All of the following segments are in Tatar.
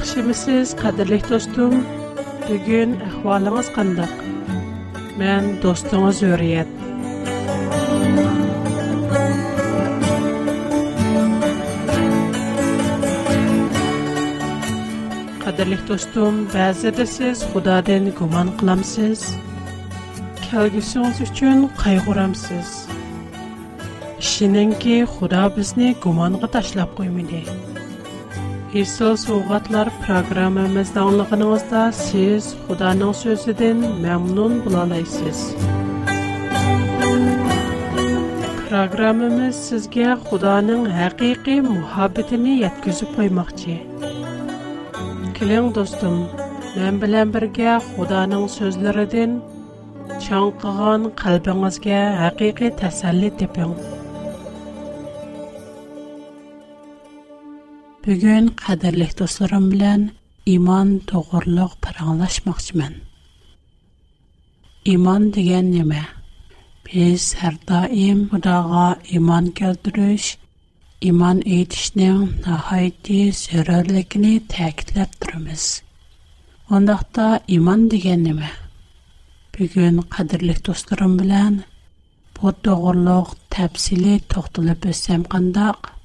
Ахшимисіз, қадырлих тостум, бігін ахвалыңыз қандық, мэн тостуңыз өріят. Қадырлих тостум, бәзі дэсіз ғуда дэн ғуман қыламсиз, кәлгіфсіңыз үшчүн қай ғурамсиз. Ішіненки, ғуда бізні ташлап Иисус Уғатлар программамызды аңлығыныңызда сіз Құданың сөзіден мәмнун бұлалайсыз. Программамыз сізге Құданың әқиқи мұхабетіні еткізіп қоймақчы. Келен достым, мән білән бірге Құданың сөзлеріден чаңқыған қалбіңізге әқиқи тәсәлі депің. Бүгін қадірлік достарым білән иман тоғырлық параңлашмақшымын. Иман деген неме? Біз әр даим Құдаға иман келтіріш, иман етішнің нахайты зөрерлігіні тәкітләп тұрмыз. Ондақта иман деген неме? Бүгін қадірлік достарым білән, бұл тоғырлық тәпсілі тоқтылып өсем қандақ –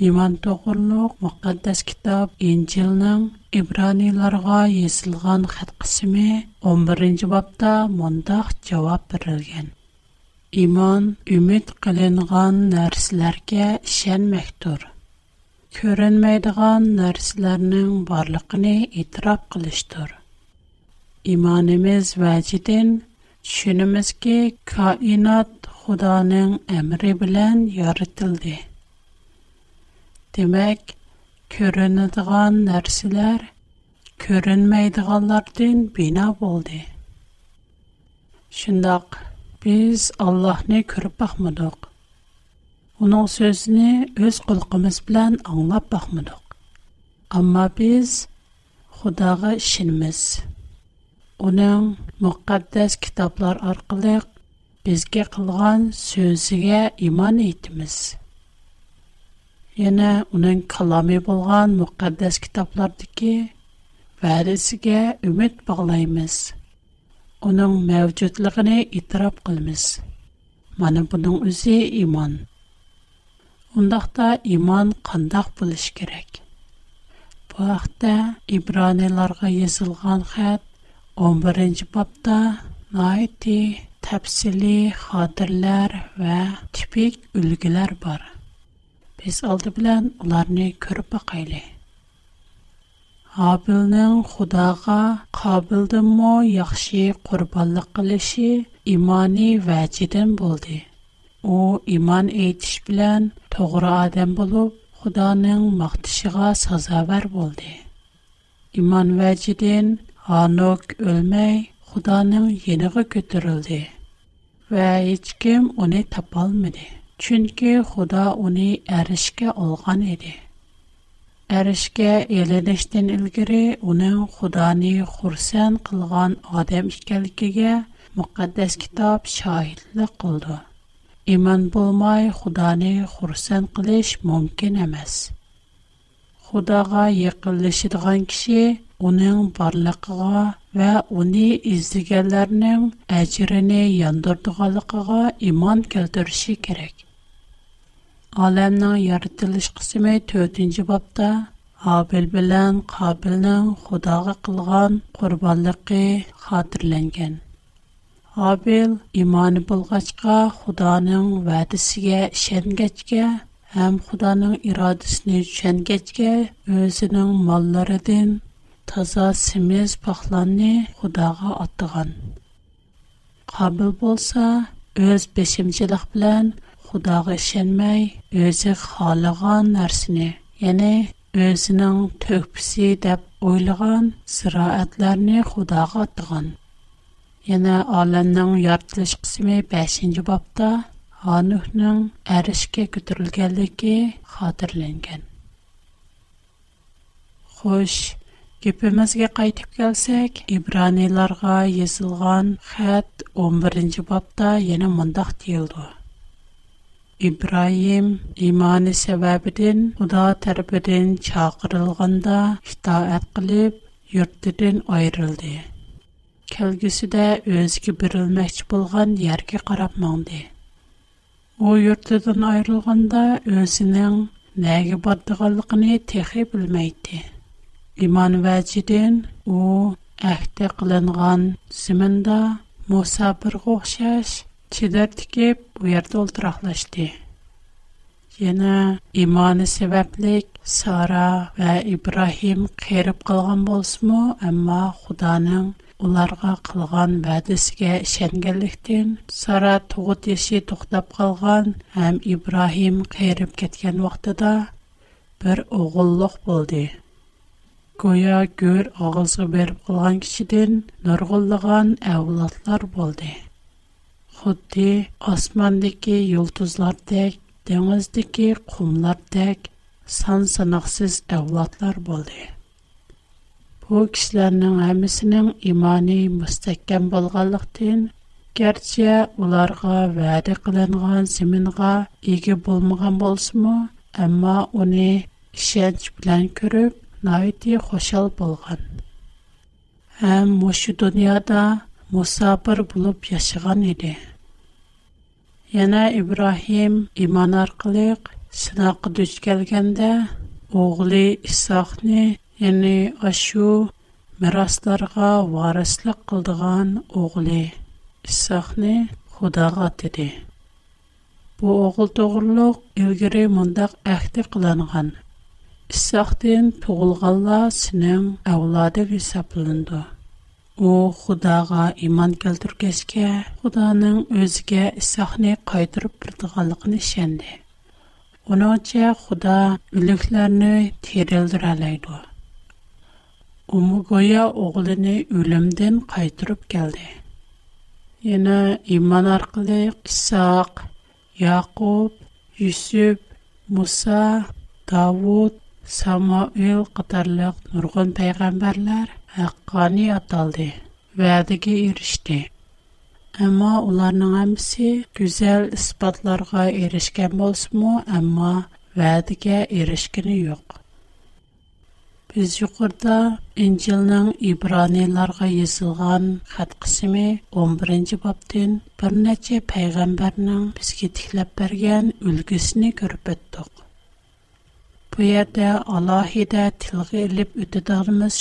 iymon to'g'riliq muqaddas kitob injilning ibraniylarga yozilgan xat qismi 11 bobda mundoq javob berilgan iymon umid qilingan narsalarga ishonmakdir ko'rinmaydigan narsalarning borligini e'tirof qilishdir imonimiz vajidan tushunimizki koinot xudoning amri bilan yoritildi Демәк, көрінідіған нәрселер көрінмейдіғанлардың бина болды. Шындақ, біз Аллахны көріп бақмадық. Оның сөзіні өз құлқымыз білән аңлап бақмадық. Амма біз Құдағы ішініміз. Оның мұқаддәс кітаплар арқылық бізге қылған сөзіге иман етіміз. Яна уның каламе булган мөхәсәс китапларда ки варисәгә үмет баглаемиз. Уның мавҗудлыгын итроп кылбыз. Менә буның үзе иман. Ундакда иман қандай болуш керек. Вақта Ибраниларга язылған хат 11-бапта майты тәфсиле хатырлар ва типик бар biz алды белән уларны күреп бакыйлы. Абылның Худага кабылдымы яхшы курбанлык кылышы иманы вәҗидән булды. У иман әйтүш белән тогры адам булып, Худаның мактышыга сазавар булды. Иман вәҗидән Анук өлмәй, Худаның яныга көтерилде. Вә һеч кем аны Чөнки Худа уни әришкә алган иде. Әришкә эледештән илгәре уни Худаны хурсанд кылган адам икәнлегеге мөхәссәс китап шайләк булды. Иман булмай Худаны хурсанд кылеш мөмкин эмас. Худага якыныш дигән кеше уни барлыгыга ва уни излегәннәрнең аҗрәне яндырдыганлыгыга иман кертүрше керәк. Alämnä yarytılış kısmay 4-nji babta Abel bilen Qabilni Xudaga qılgan qurbanlygy hatırlangan. Abel iman pulgaçqa, Xudanyň wädisige işängäçke, hem Xudanyň iradesine işängäçke özüniň mallarydan taza simiz pahlany Xudaga atdygan. Qabil bolsa öz peşimçilik bilen Худога ишенмей, өзі халыған нәрсіне, яны өзінің төкпісі деп ойлыған сыраатларыны Худога атыған. Яны аланның яртылыш қысымы 5-нчі бапта анухның әрішке күтірілгәлігі хатырленген. Хош, Кепемезге кайтып келсек, Ибраниларга язылган хат 11-нче бапта яна мондак İbrahim imani sebebidin Huda terpidin çağırılganda itaat qilib yurtidan ayrıldı. Kelgüsüde özgü birilmekçi bulgan yerge qarab mağdı. O yurtidan ayrılganda özünün nəgi bardıqalıqını texi bilmeydi. İman vəcidin o əhdə qılınğan zimində Musa bir qoxşaş Чедәрдеке бу ярда ултырақлашды. Яна иманы сәбәплек Сара вә Ибрахим қерып қылған болсыму, әмма Худаның оларға қылған бәдісігә ішәнгәліктен Сара тұғыт еші тұқтап қалған әм Ибрахим қерып кеткен вақтыда бір оғыллық болды. Көя гөр ағызғы беріп қылған кішіден нұрғылыған әуілатлар болды. خودی آسمانی که یلتوز لرده دنیزی که قم لرده سان سنخسیز اولاد لر بله. پوکش لرنن همسنن ایمانی مستکم بالغالختن کرچه ولارگا وعده لرنگان زمینگا یک بول مگم بالسمو اما اونه شنچ بلن کرپ نهیتی خوشال بالغان. هم Яна Ибрахим иман аркылы сынақ дөч келгәндә оглы Исахны, яни Ашу мирасларга варислык кылдыган оглы Исахны худаға диде. Бу огыл тогырлык илгәре мондак әхти кыланган. Исахтен туылганлар синең әулады дип u xudoga iymon keltirgachga xudoning o'ziga isahni qaytirib turdiganligini ishondi uningcha xudo o'liklarni terildiralaydi umi go'yo o'g'lini o'limdan qaytirib keldi yana iymon orqali isoq yaqub yusuf musa davud samoil qatorliq nurg'un payg'ambarlar haqqani ataldı, vədəgə erişdi. Amma onların hamısı gözəl isbatlara erişkən bolsunmu, amma vədəgə erişkini yox. Biz yuqurda İncilnin İbraniyalarga yazılgan xat qismi 11-ci bir neçə peyğəmbərnin bizki tikləb bərgən ülgüsini görüb etdiq. Bu yerdə Allahi də tilgə elib ütüdağımız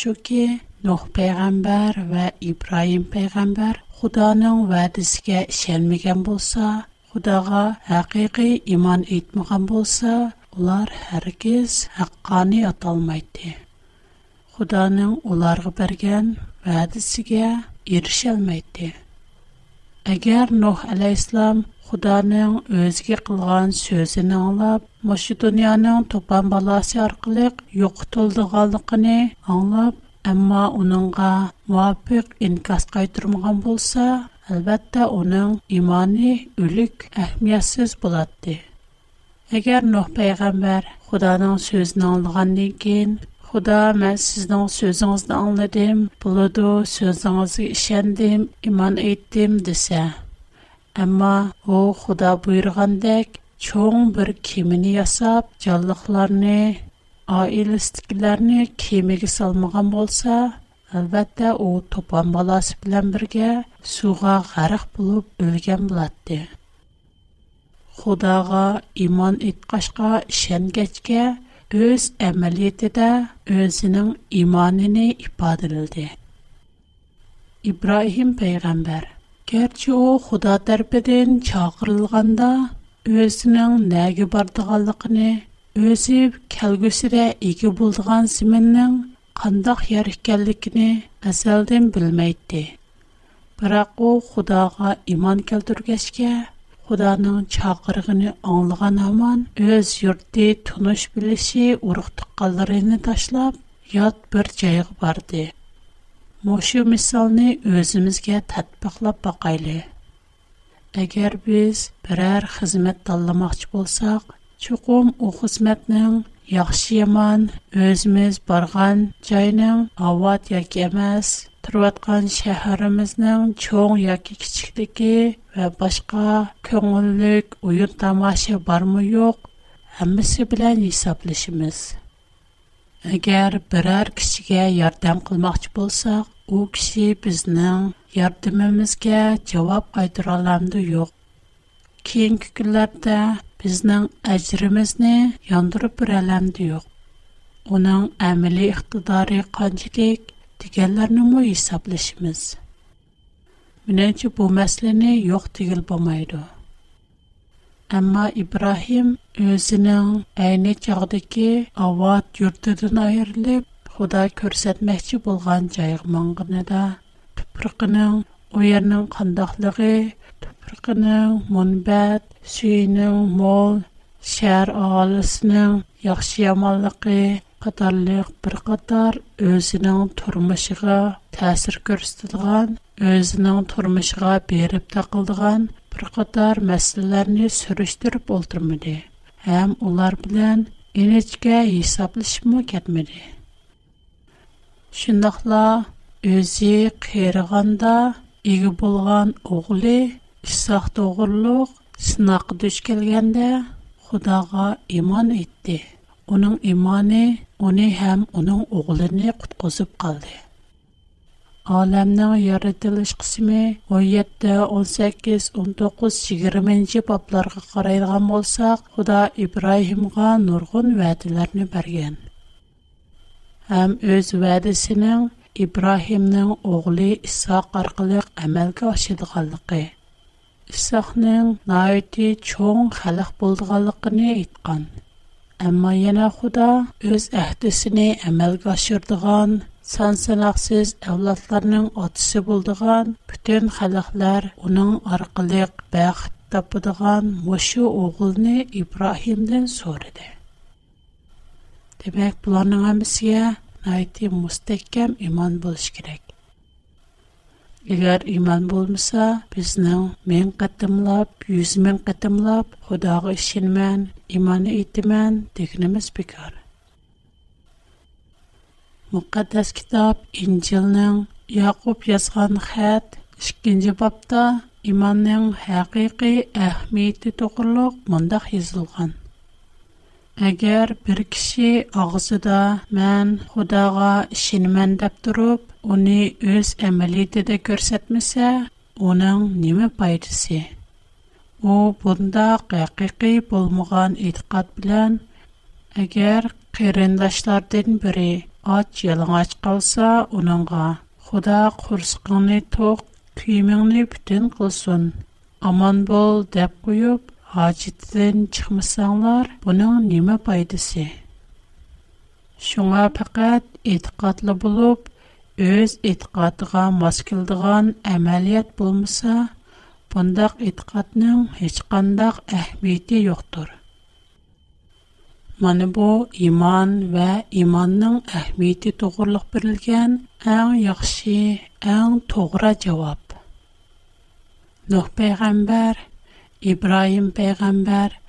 نوح پیغمبر ва Ибраим پیغمبر خدا نو و دسکه شن میگم иман خدا غا حقیقی ایمان ایت میگم بوسا اولار هرگز حقانی اطال میده خدا نو اولار قبرگن و دسکه ایرشل میده اگر نوح علی اسلام خدا Әмма оныңға муапиқ инкас қайтырмаған болса, әлбәттә оның иманы үлік әхмиясыз болатты. Әгер нох пәйғамбар Құданың сөзін алынғаннен кейін, «Худа, мен сіздің сөзіңізді алындым, бұлыду сөзіңізге ішендім, иман еттім десе. Әмма о худа бұйырғандек, чоң бір кемін ясап, жалықларыны Аиләст генә кемеге салмаган булса, албетте ул топган баласы белән бергә сууга гарык булып өлгән булады. Худога иман иткәшкә, ишемгәчкә, үз әмелиете дә үзенең İbrahim ипәдилде. Ибрахим пәйгамбер, керчө Худа торпедән чагырылганда, үзенең næге өзіп, кәлгісіре игі болдыған сіменнің қандық яр екелікіні білмейді. Бірақ о, құдаға иман кәлдіргешке, құданың чақырғыны аңылған аман, өз юрты тұныш білесі ұрықтық қалдарыны ташлап, ят бір жайығы барды. Мошу мисалны өзімізге тәтпіқлап бақайлы. Әгер біз бірәр қызмет талымақчы болсақ, Чуқум у хисмәтнең яхшы яман өзмиз барган җайның авад яки эмас, турваткан шәһәребезнең чоң яки кичиклеге ва башка көңеллек уен тамаша бармы юк, һәммәсе белән исәплешимиз. Әгәр берәр кичигә ярдәм кылмакчы булсак, у киши безнең ярдәмебезгә җавап кайтыра аламды юк. Кейинки безнең аҗрыбызны яндырып ирәләме ди юк. Уның әмели ихтидары, кванҗылык дигәнләрне моहीб исәпләшәбез. Миначе бу мәсьлене юк тигел булмыйды. әмма Ибрахим үзенә әйне чардык ават йортыдан аерылып, Худай күрсәтмәкче булган җайырмаңныда тыпрыкын, у ернең квандохлыгы ярқының, мұнбәт, сүйінің, мол, шәр ағалысының, яқшы ямалықы, қатарлық бір қатар өзінің тұрмышыға тәсір көрістілген, өзінің тұрмышыға беріп тақылдыған бір қатар мәсілеріні сүріштіріп олдырмыды. Әм олар білән, енечке есаплышып мұ кәтмеді. Шындақла, өзі қиырғанда, егі болған оғылы ئىساق توغرۇلۇق سىناققا دۈچ كەلگەندە خۇداغا ئىمان etdi. ئۇنىڭ ئىمانى ئۇنى ھەم ئۇنىڭ ئوغلىنى قۇتقۇزۇپ قالدى ئالەمنىڭ يارىتىلىش qismi 17 18 19 20 بابلارغا قارايدىغان بولساق خۇدا ئىبراھىمغا نۇرغۇن ۋەدىلەرنى بەرگەن ھەم ئۆز ۋەدىسىنىڭ İbrahimның oğlu İsaq arqalıq əmələ aşıdığanlığı сахнем най ти чон халык булдыгына айткан. Амма яна Худа өз әһдсенә әмелгә ашырдыган, сансынаксез әвлатларының атасы булдыган бөтен халыклар аның аркалыгы багыт тапдыган мошы огылны Ибрахимдан сорды. Тебек буларның һәмсигә най ти мустекем иман Егер иман болмаса, бізнің мен қатымлап, юз мен қатымлап, Худағы ішін мән, иманы итімән, дегініміз бекар. Мұқаддас китап Инчилның Яқуб язған хәт, ішкенде бапта иманның хақиқи әхмейті тұғырлық мұндақ езілған. Егер бир кишене агысында мен Худага ишенмен деп турып, уни өз әмели де көрсетмесе, onun неме пайдасы? О bunda хақиқи بولмуған итиқат белән, агар кәрендәшләрдән бере ач ялың ач калса, уныңга "Худа курсыкны ток, кимиңне бүтән кылсын, аман бол деп куып Аҗитсен чыкмасаңнар, буның ниме файдасы? Шумга фаҡат итҡатлы булып, өз итҡатыға маскылдыған амал йәт булмаса, фондак итҡатның һеч кендак әһбәйте юктур. Менә бу иман ва иманның әһбәйте туғрылыҡ бирелгән ən яхшы, ən туғра иجاب. Нөх İbrahim peygamber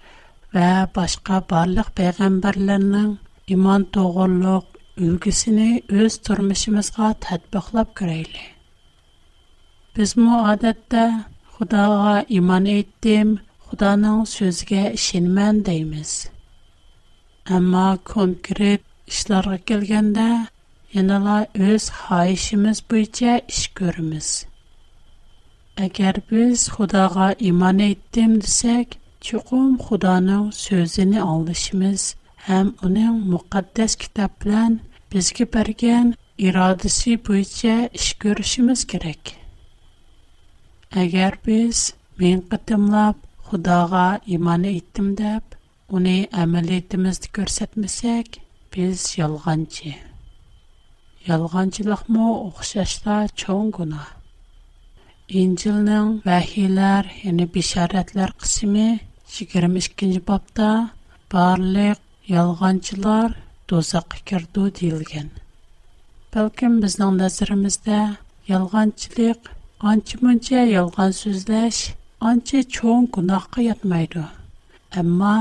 ve başka barlık peygamberlərinin iman toğğunluq ülgüsini öz tərmişimizə tətbiqləb görəylər. Biz müəddətdə Xudaya iman etdim, Xudanın sözünə inənəm deyimiz. Amma konkret işlərə gəlgəndə yenə öz öz bu bürcə iş görümüz. Eger biz Xudaga iman etdim desek, чукум Xudana sözini allışımız hem unen müqaddes kitaplardan bizge bargan iradesi puiçe iş görüşimiz kerek. Eger biz bin qadamla Xudaga iman etdim dep, unen amaliyetimizni göstertmesek, biz yalğançi. Yalğançılıq mo oqşaşlar çon İncilnәң, мәхәлләр яны бишәрәтләр кысмы 22нче бапта барлык ялғанчылар төзәк фикер төтелгән. Бәлки безнең næзеребездә ялғанчылык, анчы-мунча ялған сүзләш анча чөнг кунаҡка ятмайды. әмма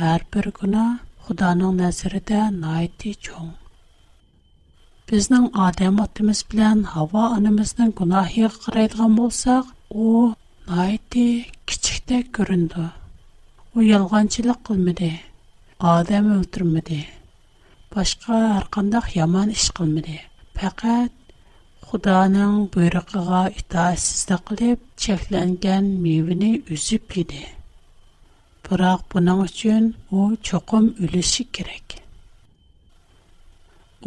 һәр bir гына Худаның næзередә найты чөнг Bizning odam otimiz bilan havo onamizni gunohiga qaraydigan bo'lsak, u nayti kichikda ko'rindi. U yolg'onchilik qilmadi, odam o'ltirmadi, boshqa har qanday yomon ish qilmadi. Faqat Xudoning buyrug'iga itoatsizlik qilib, cheklangan mevini uzib yedi. Biroq buning uchun u cho'qim o'lishi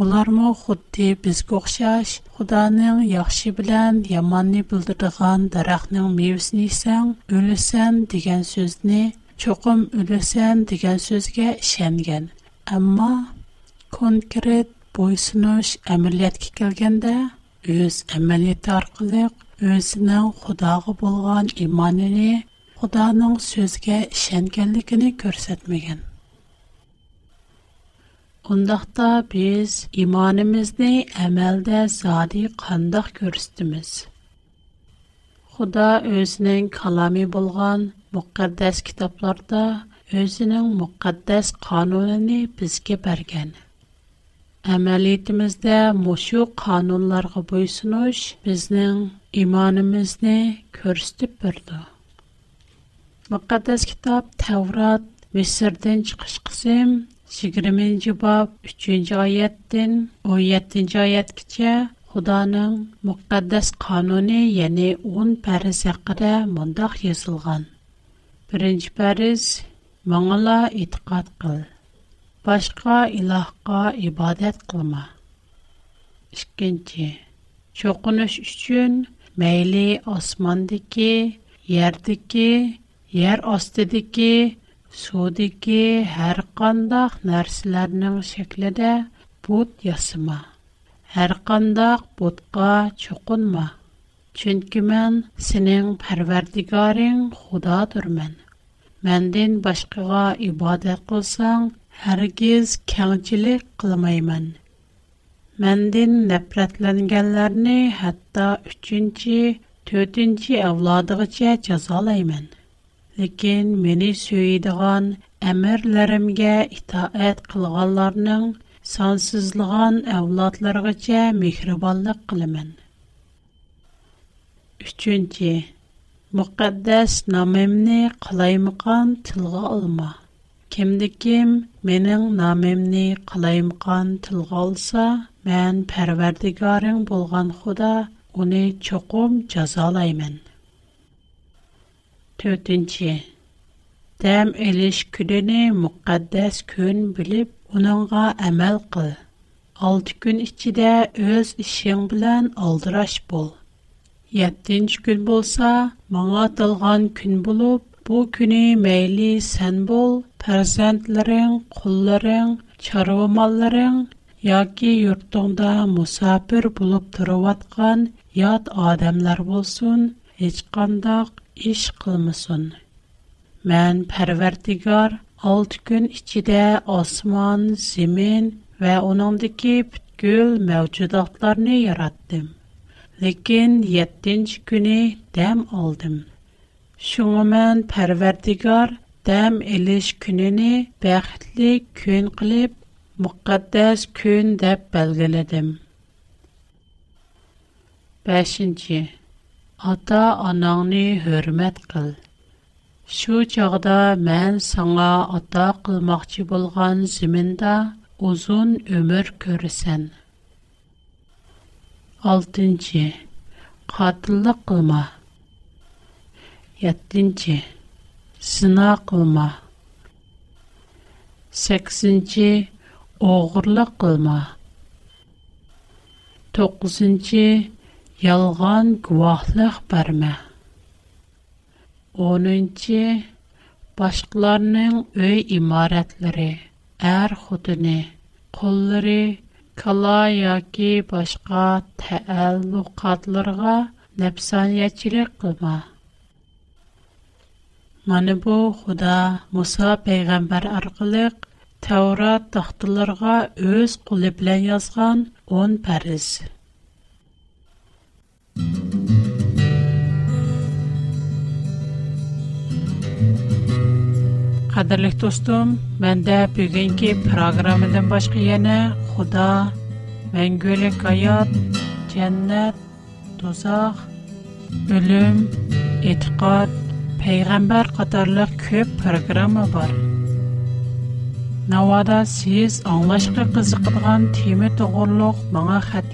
Улармы худди бизге оқшаш, худаның яхши билан яманни билдирдиган дарахның мевсни исан, үлесен диген сөзни, чокым үлесен диген сөзге ишенген. Амма конкрет бойсунуш амилиятки келгенде, өз амилияты арқылык, өзінің худағы болған иманини, худаның сөзге ишенгенликини көрсетмеген. Ondaqda biz imanimizni əməldə zadi qandaq görüstümüz. Xuda özünün kalami bulğan müqəddəs kitablarda özünün müqəddəs qanununu bizə bərgən. Əməliyyətimizdə məşu qanunlara boysunuş bizning imanimizni ko'rsatib berdi. Müqəddəs kitab Tevrat Misirdən çıxış qism Сигиримен жибаб 3-нч айяттин, 17-нч айят киче, Худанын мукаддас кануни яни 10-н пэриз яқыра мандаг язылған. 1-нч пэриз, маңала ітқат қыл, башка илахка ібадет қылма. 2-нч, чо кунуш үшчын османдики, ердики, ер Судики һәр қандақ нәрсәләрнең шәкледә бут ясыма. Һәр қандақ бутка чукынма. Чөнки мен синең Пәрвәрдигарың Худадырмын. Мәндән башкага ибадат кылсаң, һәргиз кәңчилек кылмаймын. Мәндән нәфрәтләнгәннәрне хәтта 3нче, 4нче авладыгыча җәзалаймын. Ләкин мине сөйдегән әмерләремгә итаәт кылганларның сансызлыгын әвлатларыгыча мехрибанлык кылымын. Үченче, мұқаддәс намемні қалаймыған тылға алма. Кемді кем менің намемні қалаймыған тылға алса, мән пәрвердігарың болған худа, оны чоқым жазалаймын төтінші. Тәм әліш күдіні мұқаддас күн біліп, оныңға әмәл қыл. Алты күн ішчі өз ішен білән алдыраш бол. Еттінші күн болса, маңа тылған күн болып, бұ күні мәйлі сән бол, пәрзәндлерін, құлларын, чарвамаларын, яки үрттіңді мұсапір болып тұрыватқан, яд адамлар болсын, ешқандық iş qılmasın. Mən Pərverdigar 6 gün içində osman, zemin və onundakı bütkül mövcudatlarını yaratdım. Lakin 7-ci günü dəm aldım. Şuna mən Pərverdigar dəm eliş gününü bəxtli gün qılıb müqəddəs gün deyə belgələdim. 5. ата анаңны хөрмәт кыл. Шу чагда мән саңа ата кылмакчы булган зиминда узун өмүр көрсән. 6-нчы. Катылык кылма. 7-нчы. Сына кылма. 8-нчы. Огырлык кылма. 9 Ялған гуахлық бәрмә. 10-нче башкаларның үй имаратлары, әр хутыны, куллары, кала яки башка тәәллүкатларга нәпсаниячилек кылма. Маны бу Худа Муса пәйгамбәр аркылык Таурат тахтыларга үз кулы белән 10 парыз. Қадырлық достым, мәндә бүгінгі программадан башқа яна Худа, мәңгілік аят, жәннәт, тозақ, өлім, етіқат, пейғамбар қатарлық көп программа бар. Навада сіз аңлашқы қызықтыған темі тұғырлық маңа қәт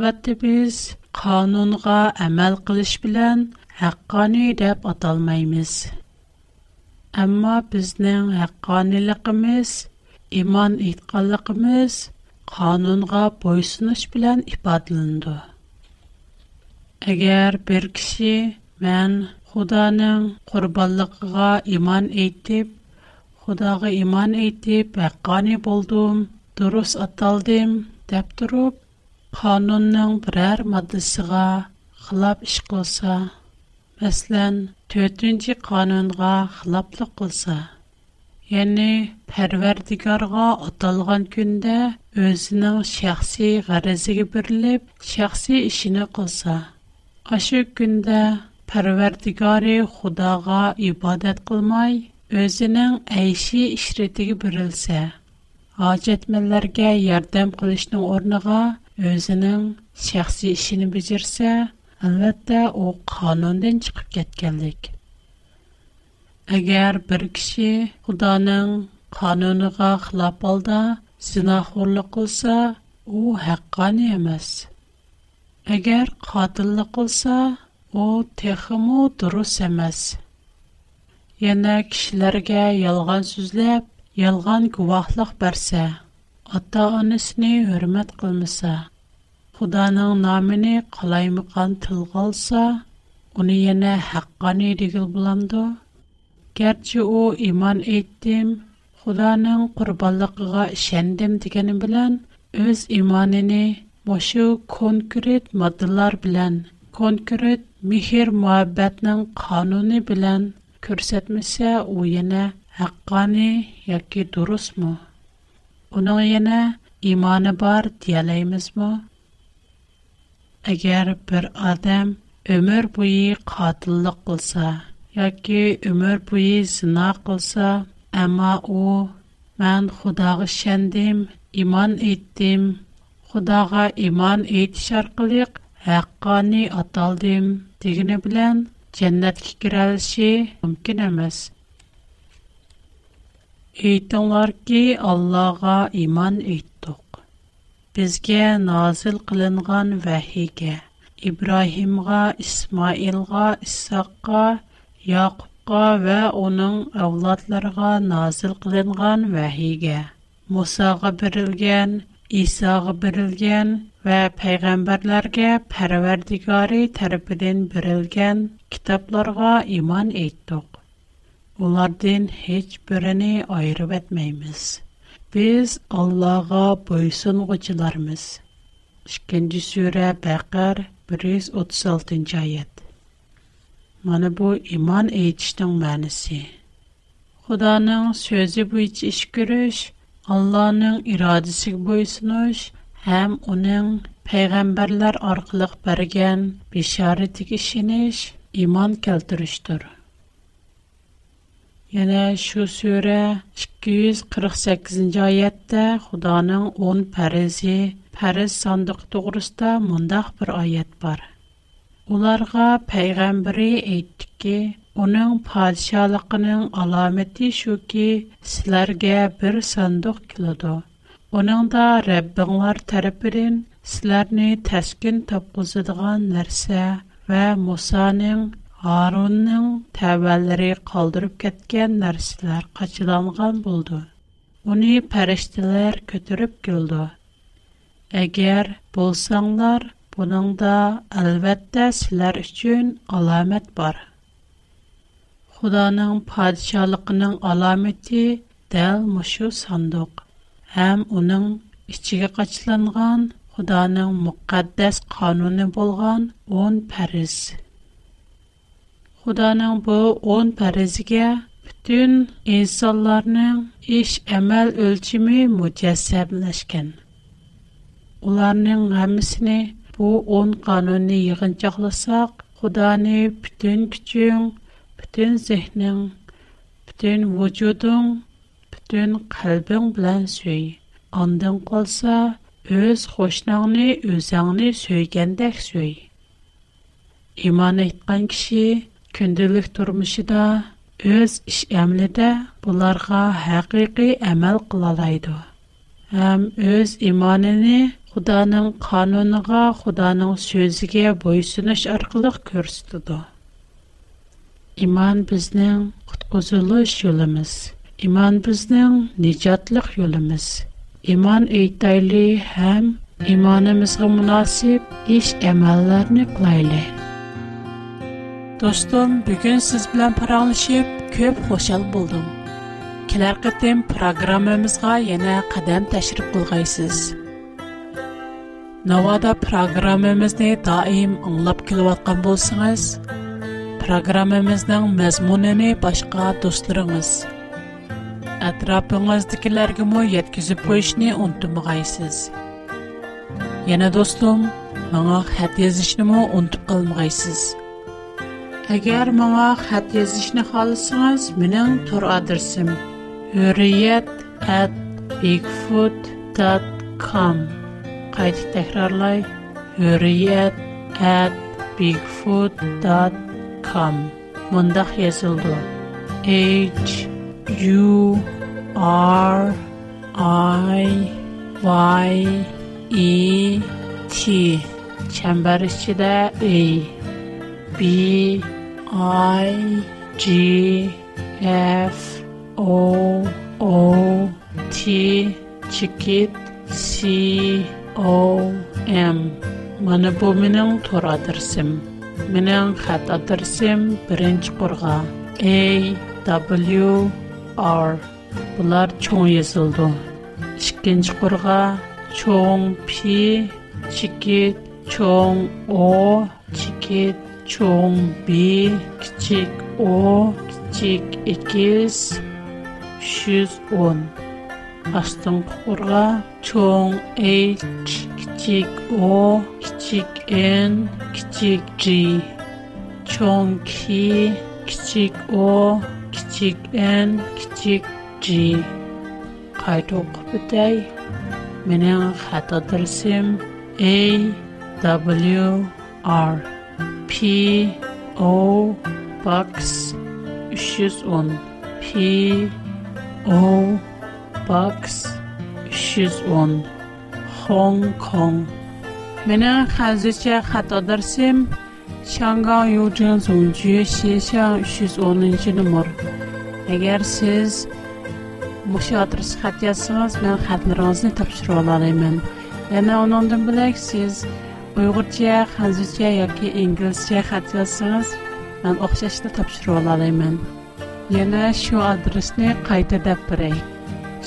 البته بیز قانون غا عمل قلش بلن حقانی دب اطال میمیز. اما بیز نه حقانی لقمیز ایمان ایتقال لقمیز قانون غا پویسنش بلن احبادلندو. اگر برکشی من خدا نه قربال لق غا ایمان ایتیب خدا Qanunning berar modasiga xilof ish qilsa, masalan, 4-qonunga xiloflik qilsa, ya'ni parvardigarga atalgan kunda o'zining shaxsiy maqsadiga bुरilib, shaxsiy ishini qilsa, asha kunda parvardigar Xudoga ibodat qilmay, o'zining ayishi ishretiga bुरilsa, hojatmandlarga yordam qilishning o'rniga özünün şəxsi işini bəcərsə, əlbəttə o qanundan çıxıb getkənlik. Əgər bir kişi xudanın qanunuqa xilab alda, zinahurlu qılsa, o həqqani yəməz. Əgər qatıllı qılsa, o texumu duru səməz. Yenə kişilərgə yalğan süzləb, yalğan qıvaqlıq bərsə, ata anısını hürmət Құданың намыни қалаймыған тыл ғалса, үни енэ хаққани дигил бұландо? Герчу оу иман еттим, Құданың құрбалықыга ішэндим дигеним билан, өз иманини мошу конкүрит маддылар билан, конкүрит михер муаббэтнің кануни билан көрсетміся оу енэ хаққани, яки дурус му? Уның енэ иманы бар диялаймыз му? Әгәр бер адам өмір бойы қатылық қылса, яки өмір бойы сына қылса, әма о, мән Құдағы шәндім, иман еттім, Құдаға иман ет шарқылық, әққаны аталдым, дегіні білән, жәннәтке кірәліше мүмкін әміз. Әйтіңлар ки, Аллаға иман еттіқ. بزگه نازل قلنگان وحی که ابراهیم قا اسماعیل قا اسحاق قا یعقوب قا و اونن اولاد لرگا نازل قلنگان وحی که موسی قبر لگن عیسی قبر لگن و پیغمبر لرگا پروردگاری Biz Allah'a boysun qıçılarımız. 2-ci surə 136-cı Mana bu iman etişdin mənisi. Xudanın sözü bu iç iş görüş, Allah'ın iradəsi boysunuş, həm onun peyğəmbərlər arqılıq bərgən bişarətik iman kəltürüşdür. یه шу شو 248 شکیز قرخ سیزین 10 ده خدا نه اون پرزی bir صندوق دوست ده منطق بر آیت بار. اولارگا پیغمبری ایت که اونن پادشاه قنن علامتی شو کی سلرگه بر صندوق کل دو. اونن دا Аронның тәвәлләре калдырып кеткән нәрсәләр качыланган булды. Уни парештләр көтүреп килде. Әгәр булсаңнар, буның да әлбәттә сезләр өчен аламәт бар. Худаның падишалыгының аламәте дәл мошу сандык. Һәм уның ичиге качыланган Худаның мөхәддәс кануны булган 10 парис. Худаның бу 10 парызгә бүтән инсанларның эш әмәл өлчиме мөҗәссәбләшкән. Уларның һәммәсенә бу 10 канунны йыгынчакласак, Худаны бүтән күчең, бүтән зехнең, бүтән вөҗудың, бүтән калбың белән сөй. Андан калса, өз хошнагыны үзеңне сөйгәндәк сөй. Иман әйткән кеше күнделек тормышыда өз іш әмледі бұларға хақиқи әмәл қылалайды. Әм өз иманыны Құданың қануныға, Құданың сөзіге бойсыныш арқылық көрістіду. Иман біздің құтқызылыш жолымыз. Иман біздің нечатлық жолымыз. Иман өйтайлы әм иманымызға мұнасып, іш әмәлләріні қылайлы. Dostum, bugün siz bilen paranlaşıp, köp hoşal buldum. Kiler kıtım programımızda yine kadem təşrik kılgaysız. Nova'da programımızda daim anlap kilovatkan bulsunuz. Programımızdan mezmunini başka dostlarınız. Etrafınızdakiler gibi yetkisi bu işini unutmayısız. Yine dostum, bana hediye zişnimi unutmayısız. Yine Агар моңа хат тезлешне халысыңаз, минең тур адресим: huriyet@bigfood.com. Кайтып текрарлай: huriyet@bigfood.com. Монда язулды: h u r i y e t e. b i a, f c b I G F O O T Chikit C O M Mana bu mening tor adresim. Mening xat adresim 1-qurg'a A W R. Bular чоң yozildi. 2-qurg'a чоң P Chikit чоң O Chikit Чоң Б, кичик О, кичик Икес, 110. Астын Чоң H, кичик О, кичик N, кичик G. Чоң К, кичик О, кичик N, кичик G. Қайт оқып бітай. Менің қат адресім A, W, R. P O Box 310 P O Box 310 Hong Kong Менә хәзерчә хат адресым Чанган Юджин Сунчу Шеша 310-нче номер. Әгәр сез мошы адрес хат язсагыз, мен хатны разны тапшырып алам. сез uyg'urcha hanzuzcha yoki inglizcha xat yozsangiz man o'xshashda topshirib olalayman yana shu adresni qayta deb beray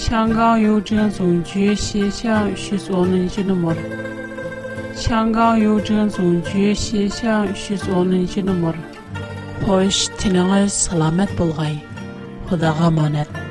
shangang yujin zunji shishang uch yuz o'ninchi nomer shangang yujin zunji shishang uch yuz o'ninchi nomer xo'sh tiningiz salomat bo'lg'ay xudoga omonat